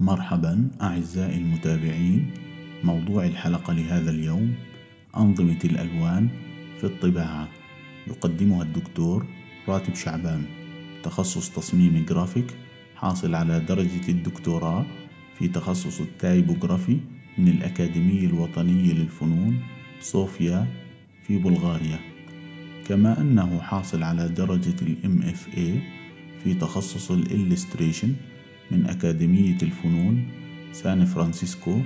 مرحبا أعزائي المتابعين. موضوع الحلقة لهذا اليوم أنظمة الألوان في الطباعة. يقدمها الدكتور راتب شعبان. تخصص تصميم جرافيك حاصل على درجة الدكتوراه في تخصص ال typography من الأكاديمية الوطنية للفنون صوفيا في بلغاريا. كما أنه حاصل على درجة ال MFA في تخصص ال illustration من أكاديمية الفنون سان فرانسيسكو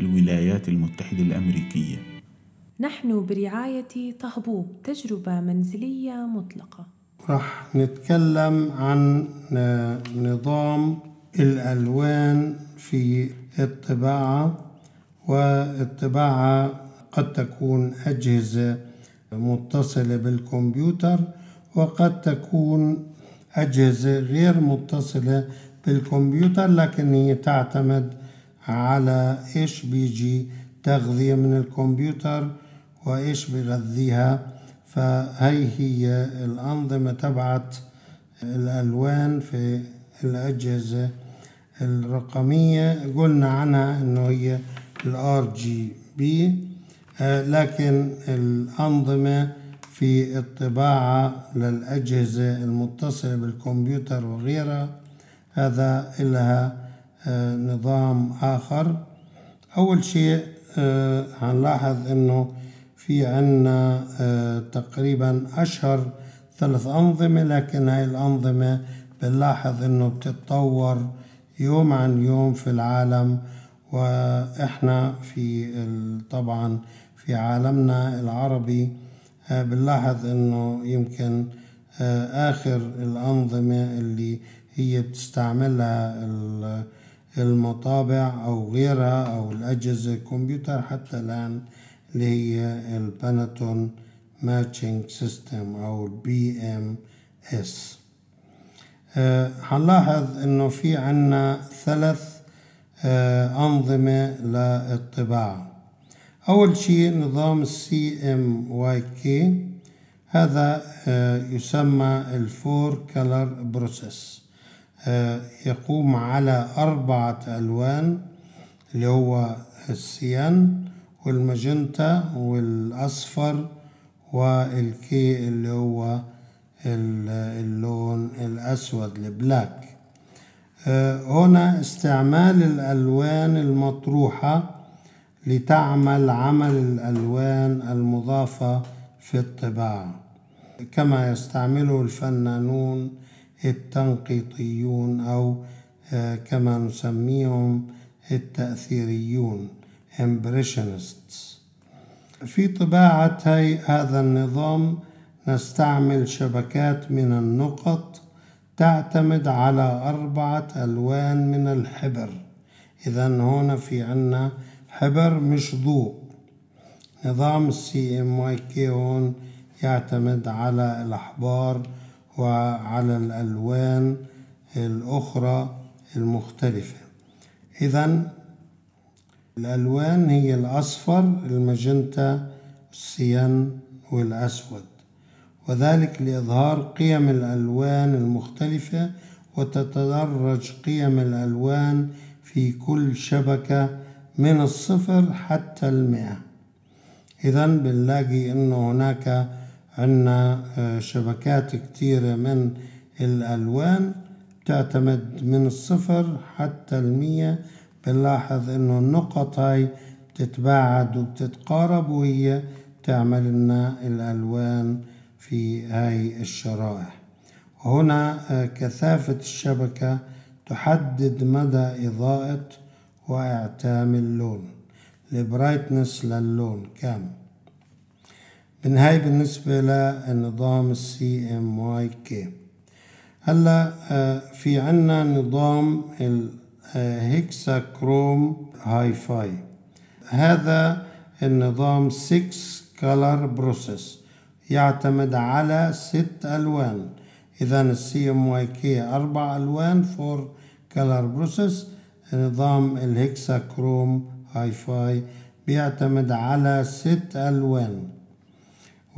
الولايات المتحدة الأمريكية. نحن برعاية طهبوب تجربة منزلية مطلقة. راح نتكلم عن نظام الألوان في الطباعة والطباعة قد تكون أجهزة متصلة بالكمبيوتر وقد تكون أجهزة غير متصلة بالكمبيوتر لكن هي تعتمد على إيش بيجي تغذية من الكمبيوتر وإيش بغذيها فهي هي الأنظمة تبعت الألوان في الأجهزة الرقمية. قلنا عنها إنه هي ال RGB لكن الأنظمة في الطباعة للأجهزة المتصلة بالكمبيوتر وغيرها هذا لها نظام آخر. أول شيء هنلاحظ إنه في عنا تقريبا أشهر ثلاث أنظمة لكن هاي الأنظمة بنلاحظ إنه بتتطور يوم عن يوم في العالم. وإحنا في طبعا في عالمنا العربي بنلاحظ إنه يمكن آخر الأنظمة اللي هي بتستعملها المطابع أو غيرها أو الأجهزة الكمبيوتر حتى الآن اللي هي ال Pantone matching system أو ال PM S هنلاحظ إنه في عنا ثلاث أنظمة للطباعة. أول شيء نظام ال CMYK هذا يسمى ال four color process. يقوم على أربعة ألوان اللي هو ال cyan والمجنتا والأصفر والكي اللي هو اللون الأسود البلاك. هنا استعمال الألوان المطروحة لتعمل عمل الألوان المضافة في الطباعة. كما يستعمله الفنانون التنقيطيون أو كما نسميهم التأثيريون impressionists. في طباعة هذا النظام نستعمل شبكات من النقط تعتمد على أربعة ألوان من الحبر. إذا هنا في عنا حبر مش ضوء. نظام السي ام كي هون يعتمد على الأحبار وعلى الألوان الأخرى المختلفة. إذا الألوان هي الأصفر المجنتا السيان والأسود. وذلك لإظهار قيم الألوان المختلفة وتتدرج قيم الألوان في كل شبكة من الصفر حتى المئة. إذا بنلاقي أنه هناك عندنا شبكات كتيرة من الألوان تعتمد من الصفر حتى المية. بنلاحظ إنه النقط هاي بتتباعد وبتتقارب وهي تعمل لنا الألوان في هاي الشرائح. وهنا كثافة الشبكة تحدد مدى إضاءة وإعتام اللون. البرايتنس للون كام؟ بنهاية بالنسبة لنظام ال CMYK هلا في عنا نظام Hexachrome hi-fi هذا النظام 6 color process يعتمد على ست ألوان. إذا ال CMYK أربع ألوان four color process نظام ال Hexachrome hi-fi بيعتمد على ست ألوان.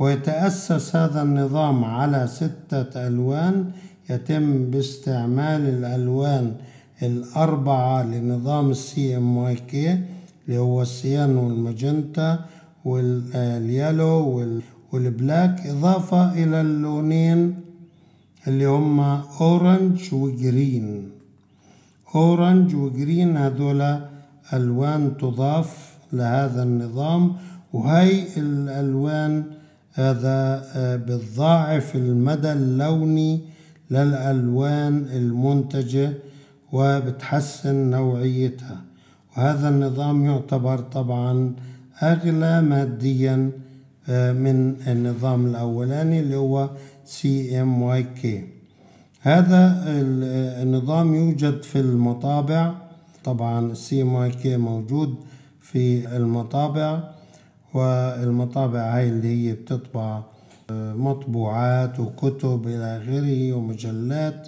ويتأسس هذا النظام على ستة ألوان يتم باستعمال الألوان الأربعة لنظام ال CMYK اللي هو السيان والماجنتا واليالو والبلاك إضافة إلى اللونين اللي هما orange و green. orange و green هذولا ألوان تضاف لهذا النظام وهي الألوان هذا بتضاعف المدى اللوني للألوان المنتجة وبتحسن نوعيتها. وهذا النظام يعتبر طبعا أغلى ماديا من النظام الأولاني اللي هو CMYK هذا النظام يوجد في المطابع. طبعا ال CMYK موجود في المطابع. والمطابع هاي اللي هي بتطبع مطبوعات وكتب إلى آخره ومجلات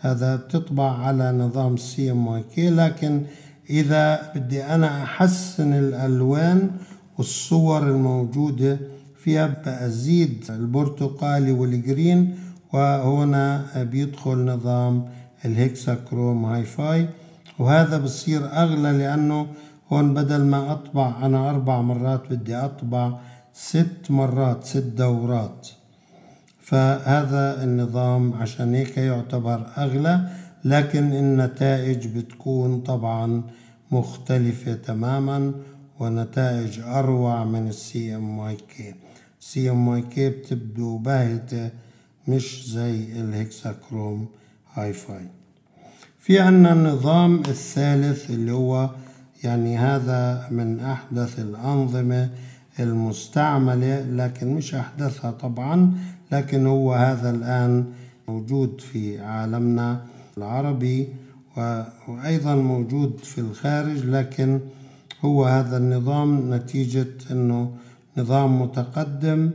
هذا بتطبع على نظام CMK لكن إذا بدي أنا أحسن الألوان والصور الموجودة فيها بأزيد البرتقالي وال green وهنا بيدخل نظام ال hexachrome hi-fi. وهذا بصير أغلى لأنه هون بدل ما أطبع أنا أربع مرات بدي أطبع ست مرات ست دورات. فهذا النظام عشان هيك يعتبر أغلى لكن النتائج بتكون طبعا مختلفة تماما ونتائج أروع من ال CMYK CMYK بتبدو باهتة مش زي ال hexachrome hi-fi. في عنا النظام الثالث اللي هو يعني هذا من أحدث الأنظمة المستعملة لكن مش أحدثها طبعا لكن هو هذا الآن موجود في عالمنا العربي وأيضا موجود في الخارج لكن هو هذا النظام نتيجة أنه نظام متقدم.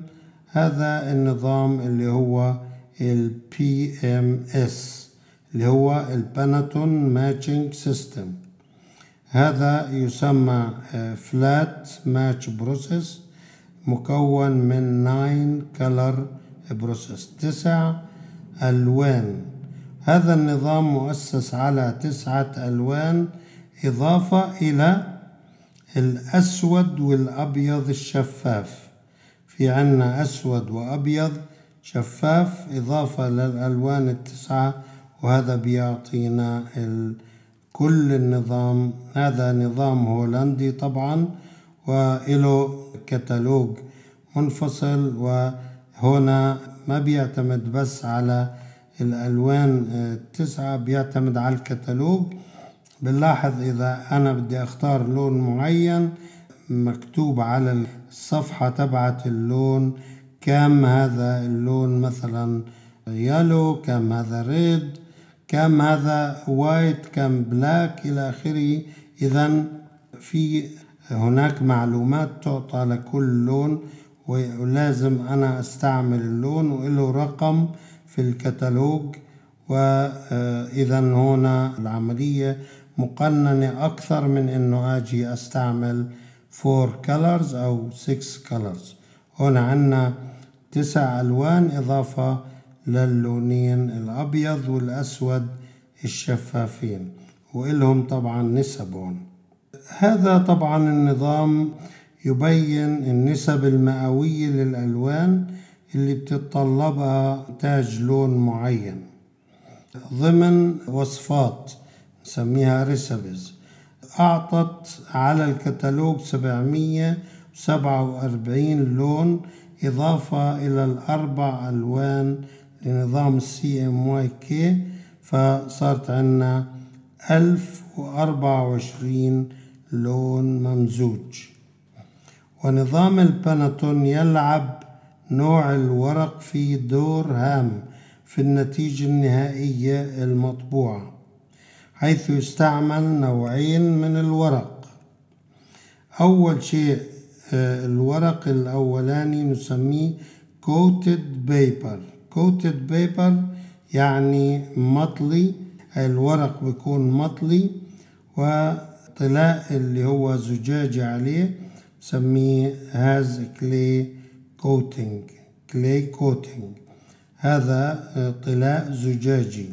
هذا النظام اللي هو ال PMS اللي هو ال Pantone matching system هذا يسمى flat match process مكون من 9 color process تسع ألوان. هذا النظام مؤسس على تسعة ألوان إضافة إلى الأسود والأبيض الشفاف. في عنا أسود وأبيض شفاف إضافة للألوان التسعة وهذا بيعطينا كل النظام هذا نظام هولندي طبعا وإله كتالوج منفصل وهنا ما بيعتمد بس على الألوان التسعة بيعتمد على الكتالوج. بنلاحظ إذا أنا بدي أختار لون معين مكتوب على الصفحة تبعت اللون كم هذا اللون مثلا yellow كم هذا red كم هذا white كم black إلى آخره. إذا في هناك معلومات تعطى لكل لون ولازم أنا أستعمل اللون وله رقم في الكتالوج. وإذا هنا العملية مقننة أكثر من إنه أجي أستعمل 4 colors أو 6 colors. هنا عنا تسع ألوان إضافة للونين الأبيض والأسود الشفافين وإلهم طبعا نسب هون هذا طبعا النظام يبين النسب المئوية للألوان اللي بتتطلبها إنتاج لون معين. ضمن وصفات نسميها recipes أعطت على الكتالوج 747 لون إضافة إلى الأربع ألوان لنظام ال CMYK فصارت عنا 1024 لون ممزوج. ونظام الباناتون يلعب نوع الورق فيه دور هام في النتيجة النهائية المطبوعة حيث يستعمل نوعين من الورق. أول شيء الورق الأولاني نسميه coated paper. Coated paper يعني مطلي. الورق بيكون مطلي وطلاء اللي هو زجاجي عليه نسميه هاز clay coating clay coating. هذا طلاء زجاجي.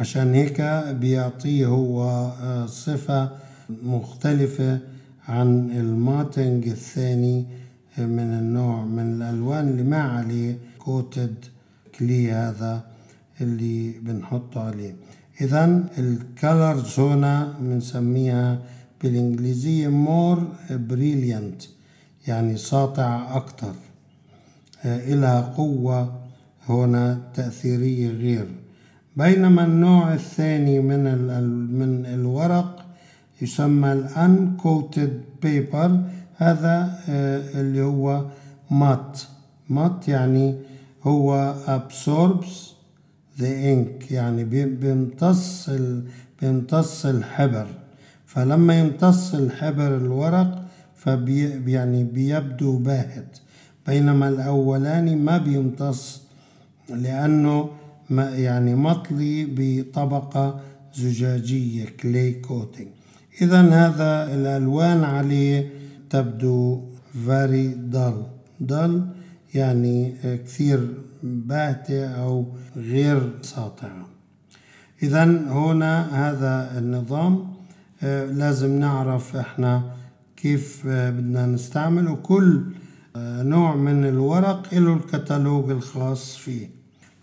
عشان هيك بيعطيه هو آه، صفة مختلفة عن الماتنج الثاني من النوع من الألوان اللي ما عليه كوتد كلي هذا اللي بنحطه عليه. إذا الكالرز هنا بنسميها بالإنجليزية more brilliant يعني ساطع أكتر. إلها قوة هنا تأثيرية غير. بينما النوع الثاني من من الورق يسمى ال uncoated paper هذا اللي هو matt matt يعني هو absorbs the ink يعني بيمتص بيمتص الحبر. فلما يمتص الحبر الورق فبي يعني بيبدو باهت. بينما الأولاني ما بيمتص لأنه ما يعني مطلي بطبقة زجاجية كلي كوتينج إذا هذا الألوان عليه تبدو very dull. dull يعني كثير باهتة أو غير ساطعة. إذا هنا هذا النظام لازم نعرف إحنا كيف بدنا نستعمله. كل نوع من الورق له الكتالوج الخاص فيه.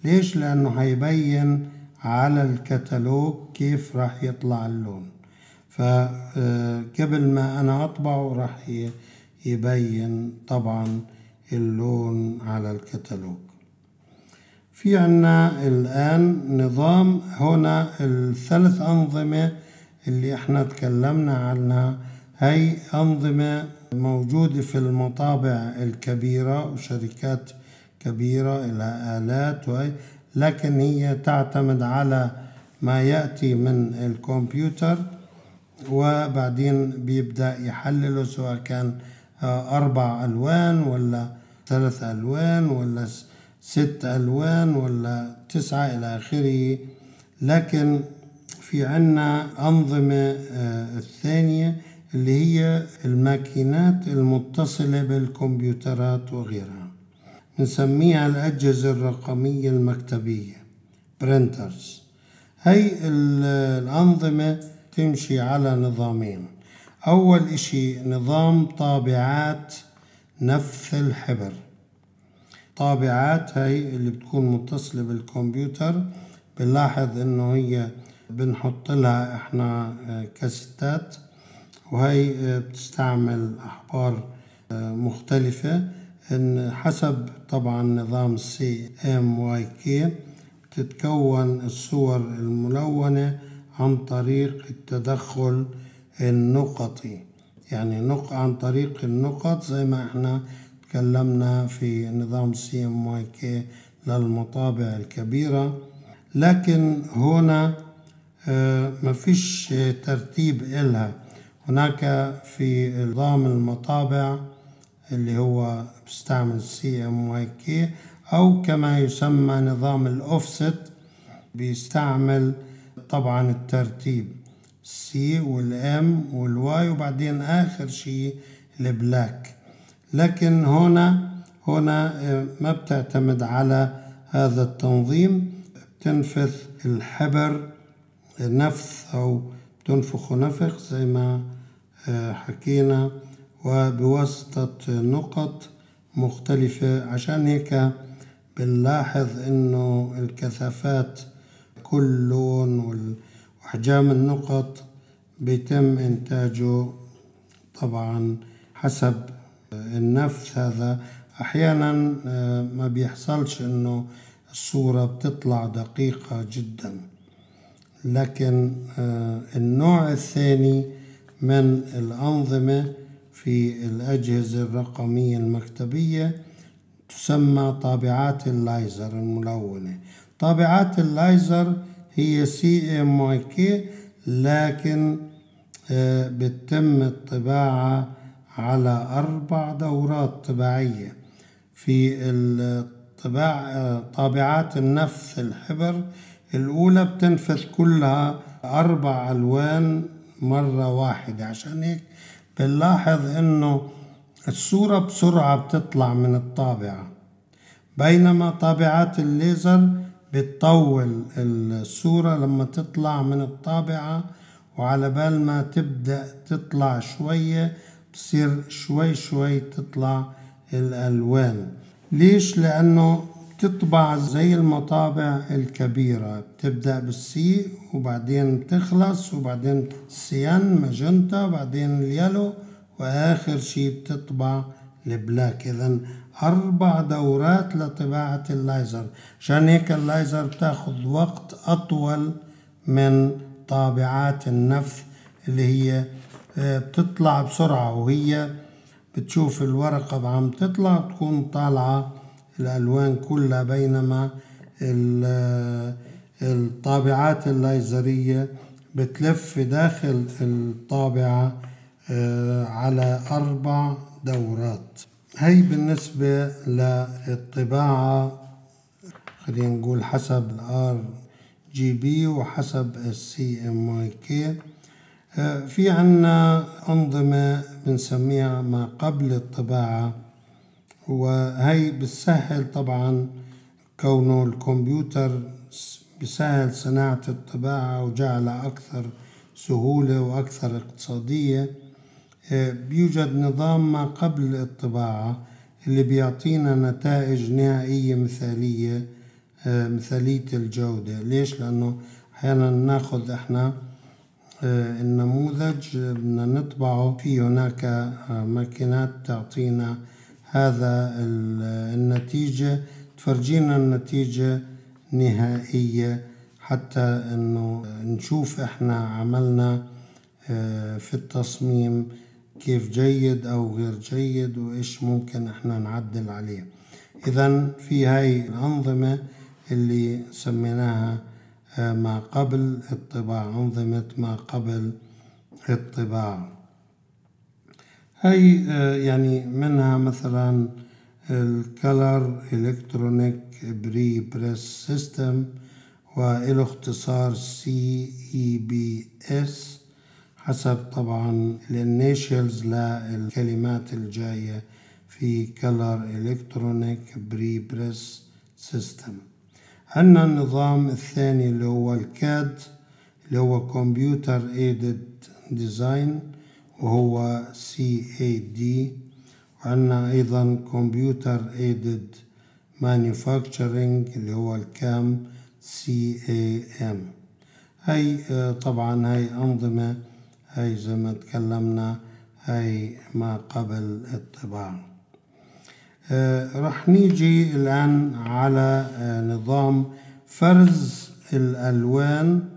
ليش؟ لأنه هيبين على الكتالوج كيف راح يطلع اللون. فقبل ما أنا أطبعه راح يبين طبعا اللون على الكتالوج. في عنا الآن نظام هنا الثلاث أنظمة اللي إحنا تكلمنا عنها. هي أنظمة موجودة في المطابع الكبيرة وشركات كبيرة إلى آلات وهي لكن هي تعتمد على ما يأتي من الكمبيوتر. وبعدين بيبدأ يحلله سواء كان أربع ألوان ولا ثلاث ألوان ولا ست ألوان ولا تسعة إلى آخره. لكن في عنا أنظمة الثانية اللي هي الماكينات المتصلة بالكمبيوترات وغيرها. نسميها الأجهزة الرقمية المكتبية برينترز هي الأنظمة تمشي على نظامين. أول إشي نظام طابعات نفث الحبر. طابعات هي اللي بتكون متصلة بالكمبيوتر. بنلاحظ إنه هي بنحط لها إحنا كاسيتات وهي بتستعمل أحبار مختلفة. إن حسب طبعا نظام CMYK تتكون الصور الملونة عن طريق التدخل النقطي. يعني نق عن طريق النقط زي ما إحنا تكلمنا في نظام CMYK للمطابع الكبيرة. لكن هنا ما فيش ترتيب إلها. هناك في نظام المطابع اللي هو بيستعمل CMYK أو كما يسمى نظام الاوفست بيستعمل طبعا الترتيب. C وال M وال Y وبعدين آخر شيء البلاك لكن هنا هنا ما بتعتمد على هذا التنظيم. بتنفث الحبر نفث أو بتنفخ نفخ زي ما حكينا وبواسطة نقط مختلفة. عشان هيك بنلاحظ إنه الكثافات كل لون واحجام النقط بيتم إنتاجه طبعا حسب النفث هذا. أحيانا ما بيحصلش إنه الصورة بتطلع دقيقة جدا. لكن النوع الثاني من الأنظمة في الأجهزة الرقمية المكتبية تسمى طابعات اللايزر الملونة. طابعات اللايزر هي CMYK لكن بتتم الطباعة على أربع دورات طباعية. في الطباع طابعات النفث الحبر الأولى بتنفذ كلها أربع ألوان مرة واحدة. عشان هيك بنلاحظ إنه الصورة بسرعة بتطلع من الطابعة. بينما طابعات الليزر بتطول الصورة لما تطلع من الطابعة وعلى بال ما تبدأ تطلع شوية بتصير شوي شوي تطلع الألوان. ليش؟ لأنه تطبع زي المطابع الكبيرة. بتبدأ بالسي وبعدين تخلص وبعدين سيان ماجنتا بعدين اليلو وآخر شي بتطبع ال black. إذا أربع دورات لطباعة اللايزر عشان هيك اللايزر بتاخذ وقت أطول من طابعات النفث اللي هي آه، بتطلع بسرعة وهي بتشوف الورقة عم تطلع تكون طالعة الألوان كلها بينما الطابعات الليزرية بتلف داخل الطابعة آه، على أربع دورات. هي بالنسبة للطباعة خلينا نقول حسب ال RGB وحسب ال CMYK. في عنا أنظمة بنسميها ما قبل الطباعة وهي بتسهل طبعا كونه الكمبيوتر بسهل صناعة الطباعة وجعلها أكثر سهولة وأكثر اقتصادية. آه، بيوجد نظام ما قبل الطباعة اللي بيعطينا نتائج نهائية مثالية آه، مثالية الجودة. ليش؟ لأنه أحيانا ناخذ إحنا آه، النموذج بدنا نطبعه. في هناك ماكينات تعطينا هذا النتيجة تفرجينا النتيجة نهائية. حتى إنه نشوف إحنا عملنا آه، في التصميم كيف جيد أو غير جيد وإيش ممكن إحنا نعدل عليه. اذا في هاي الأنظمة اللي سميناها آه، ما قبل الطباعة أنظمة ما قبل الطباعة. هي آه، يعني منها مثلا ال color electronic prepress system وله اختصار CEPS حسب طبعا ال initials للكلمات الجاية في electronic prepress system عندنا النظام الثاني اللي هو ال CAD اللي هو computer aided design وهو دي وعندنا أيضا computer aided manufacturing اللي هو ال CAM ام هاي طبعا هاي أنظمة هاي زي ما تكلمنا هاي ما قبل الطباعة آه، رح نيجي الآن على آه، نظام فرز الألوان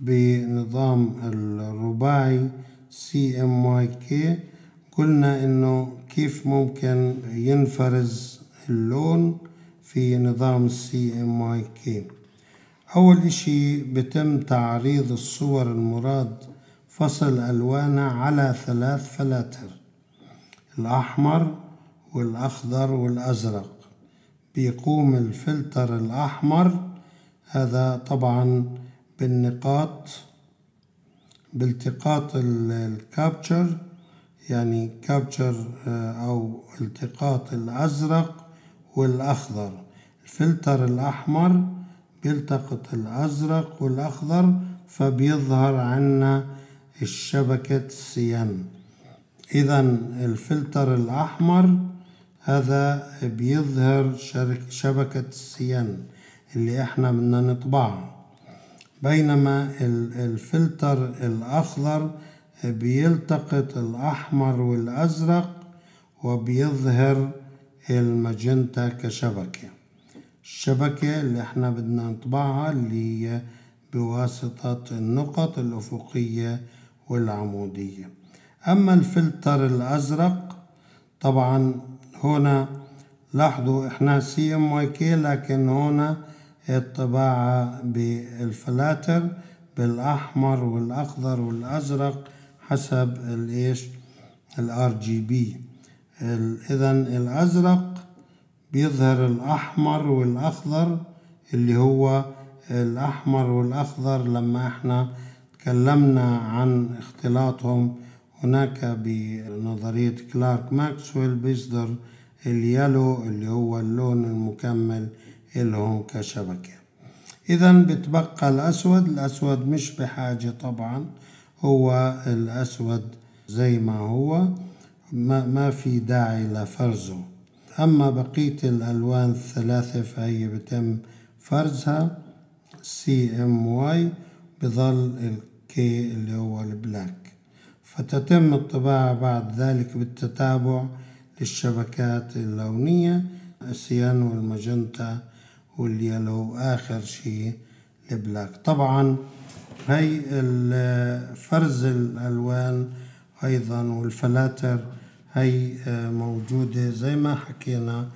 بنظام الرباعي CMYK قلنا إنه كيف ممكن ينفرز اللون في نظام ال CMYK أول إشي بتم تعريض الصور المراد فصل الوانها على ثلاث فلاتر الأحمر والأخضر والأزرق. بيقوم الفلتر الأحمر هذا طبعا بالنقاط بالتقاط الكابتشر يعني كابتشر آه، أو التقاط الأزرق والأخضر. الفلتر الأحمر بيلتقط الأزرق والأخضر فبيظهر عنا الشبكة السيان إذا الفلتر الأحمر هذا بيظهر شبكة السيان اللي إحنا بدنا نطبعها. بينما الفلتر الأخضر بيلتقط الأحمر والأزرق وبيظهر المجنتا كشبكة. الشبكة اللي إحنا بدنا نطبعها اللي هي بواسطة النقط الأفقية والعمودية. أما الفلتر الأزرق طبعا هنا لاحظوا إحنا CMK لكن هنا الطباعة بالفلاتر بالأحمر والأخضر والأزرق حسب الإيش؟ ال RGB اذا الأزرق بيظهر الأحمر والأخضر اللي هو الأحمر والأخضر لما إحنا تكلمنا عن اختلاطهم. هناك بنظرية كلارك ماكسويل بيصدر اليالو اللي هو اللون المكمل لهم كشبكة. إذا بتبقى الأسود الأسود مش بحاجة طبعا هو الأسود زي ما هو ما, ما في داعي لفرزه. أما بقية الألوان الثلاثة فهي بتم فرزها. CMY بظل ال K اللي هو ال black. فتتم الطباعة بعد ذلك بالتتابع للشبكات اللونية ال cyan وال magenta وال yellow آخر شيء ال black. طبعا هي فرز الألوان أيضا والفلاتر هي موجودة زي ما حكينا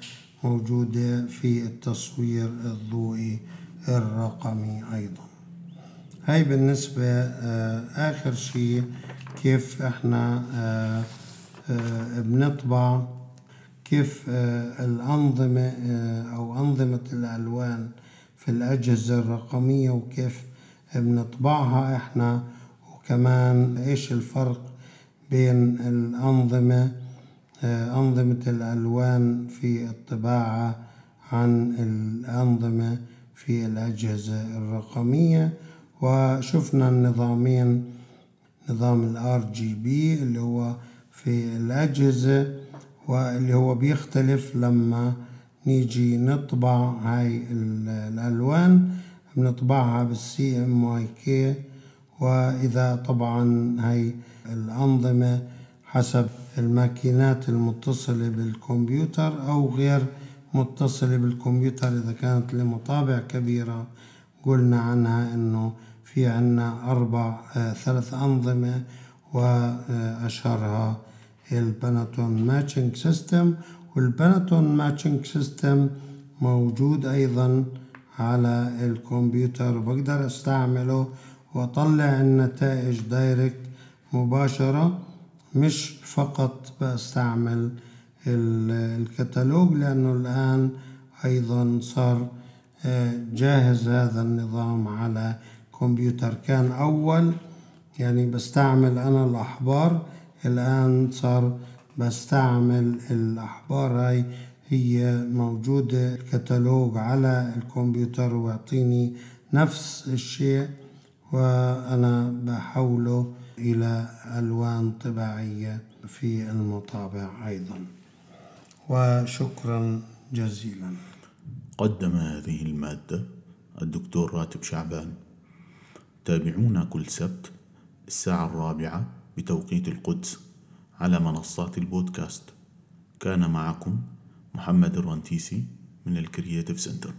موجودة في التصوير الضوئي الرقمي أيضا. هاي بالنسبة آخر شيء كيف إحنا بنطبع كيف الأنظمة أو أنظمة الألوان في الأجهزة الرقمية وكيف بنطبعها إحنا وكمان إيش الفرق بين الأنظمة أنظمة الألوان في الطباعة عن الأنظمة في الأجهزة الرقمية. وشفنا النظامين نظام ال RGB اللي هو في الأجهزة واللي هو بيختلف لما نيجي نطبع هاي الألوان بنطبعها بال CMYK وإذا طبعا هاي الأنظمة حسب الماكينات المتصلة بالكمبيوتر أو غير متصلة بالكمبيوتر إذا كانت لمطابع كبيرة قلنا عنها إنه في عنا أربع آه ثلاث أنظمة وأشهرها ال Pantone matching system. وال Pantone matching system موجود أيضا على الكمبيوتر بقدر أستعمله وأطلع النتائج دايركت مباشرة مش فقط بستعمل الكتالوج لأنه الآن أيضا صار جاهز هذا النظام على كمبيوتر. كان أول يعني بستعمل أنا الأحبار الآن صار بستعمل الأحبار هاي هي موجودة الكتالوج على الكمبيوتر ويعطيني نفس الشيء وأنا بحوله إلى ألوان طباعية في المطابع أيضا. وشكرا جزيلا. قدم هذه المادة الدكتور راتب شعبان. تابعونا كل سبت الساعة الرابعة بتوقيت القدس على منصات البودكاست. كان معكم محمد الرنتيسي من ال Creative Center.